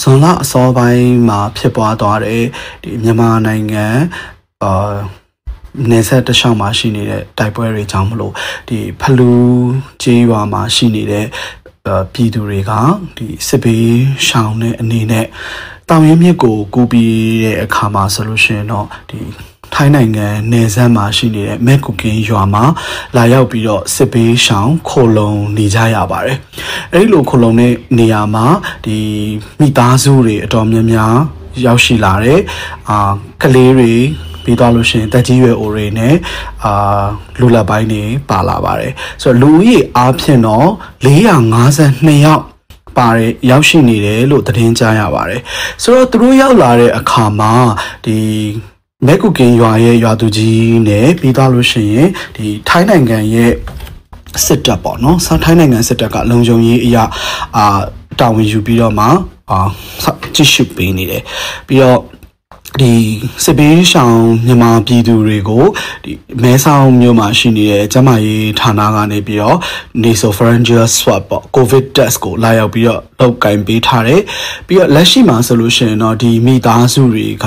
ဇွန်လအစောပိုင်းမှာဖြစ်ပွားသွားတဲ့ဒီမြန်မာနိုင်ငံအာနေဆက်တလျှောက်မှာရှိနေတဲ့တိုက်ပွဲတွေကြောင့်မလို့ဒီဖလူကျေးရွာမှာရှိနေတဲ့ပြည်သူတွေကဒီစစ်ဘေးရှောင်တဲ့အနေနဲ့ တောင်ရင်းမြစ်ကိုကူးပြီးတဲ့အခါမှာဆိုလို့ရှိရင်တော့ဒီထိုင်းနိုင်ငံနယ်စပ်မှာရှိနေတဲ့မဲကူကင်းရွာမှာလာရောက်ပြီးတော့စစ်ဘေးရှောင်ခိုလုံနေကြရပါတယ်။အဲဒီလိုခိုလုံတဲ့နေရာမှာဒီမိသားစုတွေအတော်များများရောက်ရှိလာတဲ့အာကလေးတွေပြီးသွားလို့ရှိရင်တက်ကြီးရွယ်အိုတွေနဲ့အာလူလက်ပိုင်းတွေပါလာပါတယ်ဆိုတော့လူဦးရေအားဖြင့်တော့452ယောက် ပါတယ်ရောက်ရှိနေတယ်လို့သတင်းကြားရပါတယ်ဆိုတော့သူတို့ရောက်လာတဲ့အခါမှာဒီမဲကုကင်ရွာရဲ့ရွာသူကြီးနဲ့ပြီးသွားလို့ရှိရင်ဒီထိုင်းနိုင်ငံရဲ့စစ်တပ်ပေါ့နော်ဆောင်းထိုင်းနိုင်ငံစစ်တပ်ကလုံခြုံရေးအရာအာတာဝန်ယူပြီးတော့မှအာကြည့်ရှုပေးနေတယ်ပြီးတော့ ဒီစစ်ပေးရှောင်မြန်မာပြည်သူတွေကိုဒီမဲဆောက်မြို့မှာရှိနေတဲ့ကျန်းမာရေးဌာနကနေပြီးတော့ nasopharyngeal swab ပေါ့ covid test ကိုလာရောက်ပြီးတော့လောက်ကင်ပေးထားတယ်ပြီးတော့လက်ရှိမှာဆိုလို့ရှိရင်တော့ဒီမိသားစုတွေက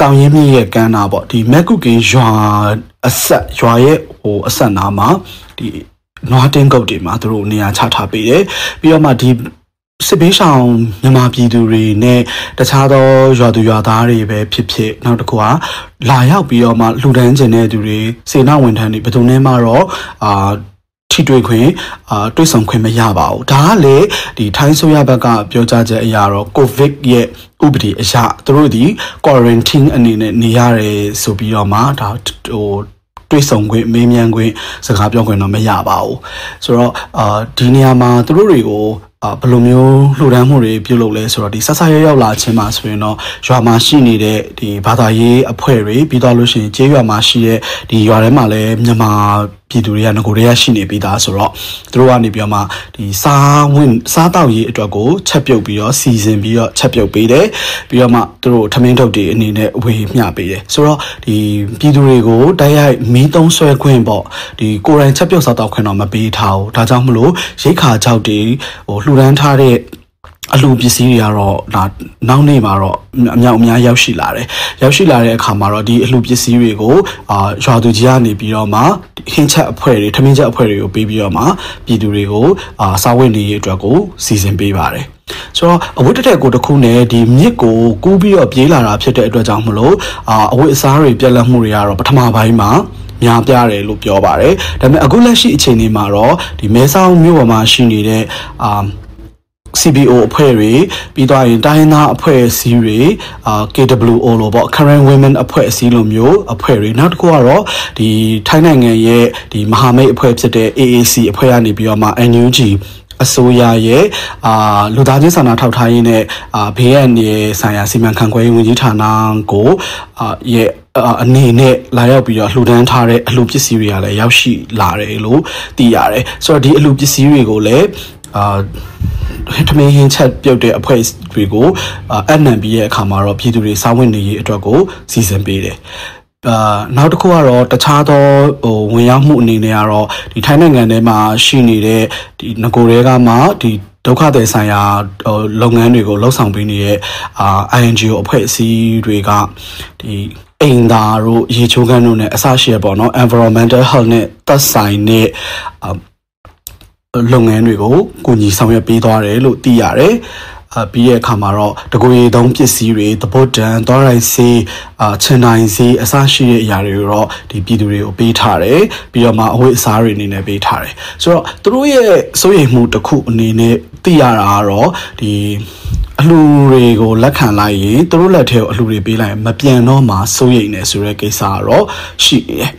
တောင်ရင်းမြစ်ရဲ့ကမ်းနာပေါ့ဒီမက်ကုကင်ရွာအဆက်ရွာရဲ့ဟိုအဆက်နာမှာဒီနွားတင်းကုတ်တွေမှာသူတို့နေရာချထားပေးတယ်ပြီးတော့မှဒီ စစ်ဘေးရှောင်မြန်မာပြည်သူတွေနဲ့တခြားသောရွာသူရွာသားတွေပဲဖြစ်ဖြစ်နောက်တစ်ခုကလာရောက်ပြီးတော့မှလှူဒန်းခြင်းတဲ့သူတွေစေနာဝန်ထမ်းတွေဘယ်သူနဲ့မှတော့အာထိတွေ့ခွင့်အာတွေ့ဆုံခွင့်မရပါဘူးဒါကလေဒီထိုင်းဆိုရဘက်ကပြောကြားချက်အရာတော့ကိုဗစ်ရဲ့ဥပဒေအရသူတို့ဒီ quarantine အနေနဲ့နေရတယ်ဆိုပြီးတော့မှဒါဟိုတွေ့ဆုံခွင့်မေးမြန်းခွင့်စကားပြောခွင့်တော့မရပါဘူးဆိုတော့အာဒီနေရာမှာသူတို့တွေကို အာဘယ်လိုမျိုးလှူဒန်းမှုတွေပြုလုပ်လဲဆိုတော့ဒီဆက်ဆရရောက်လာခြင်းမှာဆိုရင်တော့ရွာမှာရှိနေတဲ့ဒီဘာသာရေးအဖွဲ့တွေပြီးတော့လို့ရှိရင်ကျေးရွာမှာရှိတဲ့ဒီရွာထဲမှာလည်းမြန်မာ ပြည်သူတွေကငကိုတွေကရှိနေပြီးသားဆိုတော့သူတို့ကနေပြီးတော့မှဒီစားဝင်စားတောက်ရေးအတွက်ကိုချက်ပြုတ်ပြီးတော့စီစဉ်ပြီးတော့ချက်ပြုတ်ပေးတယ်ပြီးတော့မှသူတို့ထမင်းထုတ်တွေအနေနဲ့ဝေမျှပေးတယ်ဆိုတော့ဒီပြည်သူတွေကိုတိုက်ရိုက်မီးသုံးဆွဲခွင့်ပေါ့ဒီကိုယ်တိုင်ချက်ပြုတ်စားတောက်ခွင့်တော့မပေးထားဘူးဒါကြောင့်မလို့ရိတ်ခါကြောက်တွေဟိုလှူဒန်းထားတဲ့ အလူပစ္စည်းတွေကတော့ဒါနောက်နေ့မှာတော့အမြောက်အများရောက်ရှိလာတယ်ရောက်ရှိလာတဲ့အခါမှာတော့ဒီအလူပစ္စည်းတွေကိုအာရွာသူကြီးကနေပြီးတော့မှဟင်းချက်အဖွဲ့တွေထမင်းချက်အဖွဲ့တွေကိုပေးပြီးတော့မှပြည်သူတွေကိုအာစာဝတ်နေရေးအတွက်ကိုစီစဉ်ပေးပါတယ်ဆိုတော့အဝတ်တစ်ထည်ကိုတစ်ခုနဲ့ဒီမြစ်ကိုကူးပြီးတော့ပြေးလာတာဖြစ်တဲ့အတွက်ကြောင့်မလို့အာအဝတ်အစားတွေပြက်လက်မှုတွေကတော့ပထမပိုင်းမှာများပြားတယ်လို့ပြောပါတယ်ဒါပေမဲ့အခုလက်ရှိအချိန်လေးမှာတော့ဒီမဲဆောက်မြို့ပေါ်မှာရှိနေတဲ့အာ CBO အဖွဲ့တွေပြီးတော့ရင်တိုင်းသားအဖွဲ့အစည်းတွေအာ KWO လို့ပေါ့ Current Women အဖွဲ့အစည်းလိုမျိုးအဖွဲ့တွေနောက်တစ်ခုကတော့ဒီထိုင်းနိုင်ငံရဲ့ဒီမဟာမိတ်အဖွဲ့ဖြစ်တဲ့ AAC အဖွဲ့ကနေပြီးတော့မှ NUG အစိုးရရဲ့အာလူသားချင်းစာနာထောက်ထားရေးနဲ့အာဘေးအန္တရာယ်ဆိုင်ရာစီမံခန့်ခွဲရေးဝန်ကြီးဌာနကိုအာရဲ့အနေနဲ့လာရောက်ပြီးတော့လှူဒန်းထားတဲ့အလှပစ္စည်းတွေကလည်းရောက်ရှိလာတယ်လို့သိရတယ်ဆိုတော့ဒီအလှပစ္စည်းတွေကိုလည်းအာ ထမင်းဟင်းချက်ပြုတ်တဲ့အဖွဲ့တွေကိုအနံပြီးရဲ့အခါမှာတော့ပြည်သူတွေစားဝင်နေရေးအတွက်ကိုစီစဉ်ပေးတယ်အာနောက်တစ်ခုကတော့တခြားသောဟိုဝင်ရောက်မှုအနေနဲ့ကတော့ဒီထိုင်းနိုင်ငံထဲမှာရှိနေတဲ့ဒီငကိုတွေကမှဒီဒုက္ခသည်ဆိုင်ရာဟိုလုပ်ငန်းတွေကိုလှုပ်ဆောင်ပေးနေတဲ့အာ INGO အဖွဲ့အစည်းတွေကဒီအိမ်သာတို့ရေချိုးခန်းတို့နဲ့အစရှိရပေါ့နော် environmental health နဲ့သက်ဆိုင်တဲ့ လုပ်ငန်းတွေကိုကူညီဆောင်ရွက်ပေးသွားတယ်လို့သိရတယ်အပြီးရဲ့အခါမှာတော့တကွေသုံးပစ္စည်းတွေသဘုတ်တန်သွားရိုက်စေးအာချင်နိုင်စေးအစရှိတဲ့အရာတွေကိုတော့ဒီပြည်သူတွေကိုပေးထားတယ်ပြီးတော့မှအဝတ်အစားတွေအနေနဲ့ပေးထားတယ်ဆိုတော့သူတို့ရဲ့စိုးရိမ်မှုတစ်ခုအနေနဲ့သိရတာကတော့ဒီ အလှူတွေကိုလက်ခံလိုက်ရင်သူတို့လက်ထဲကိုအလှူတွေပေးလိုက်ရင်မပြန်တော့မှစိုးရိမ်နေဆိုတဲ့ကိစ္စကတော့ရှိနေတယ်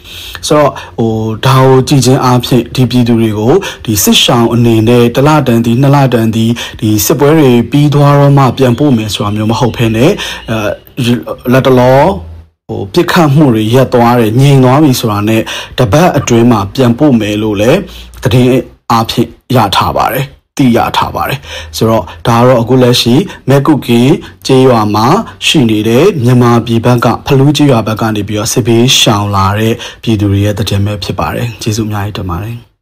ဆိုတော့ဟိုဒါကိုကြည်ချင်းအားဖြင့်ဒီပြည်သူတွေကိုဒီစစ်ရှောင်အနေနဲ့တလတန်ဒီနှစ်လတန်ဒီဒီစစ်ပွဲတွေပြီးသွားတော့မှပြန်ပို့မယ်ဆိုတာမျိုးမဟုတ်ဘဲနဲ့အဲလက်တလောဟိုပြစ်ခတ်မှုတွေရပ်သွားတယ်ငြိမ်သွားပြီဆိုတာနဲ့တပတ်အတွင်းမှာပြန်ပို့မယ်လို့လည်းတည်င်းအားဖြင့်ရထားပါတယ် သိရထားပါတယ်ဆိုတော့ဒါကတော့အခုလက်ရှိမက်ကုကင်ကျေးရွာမှာရှိနေတဲ့မြန်မာပြည်ဘက်ကဖလူးကျေးရွာဘက်ကနေပြီးတော့စစ်ဘေးရှောင်လာတဲ့ပြည်သူတွေရဲ့တည်င်းပဲဖြစ်ပါတယ်ကျေးဇူးအများကြီးတင်ပါတယ်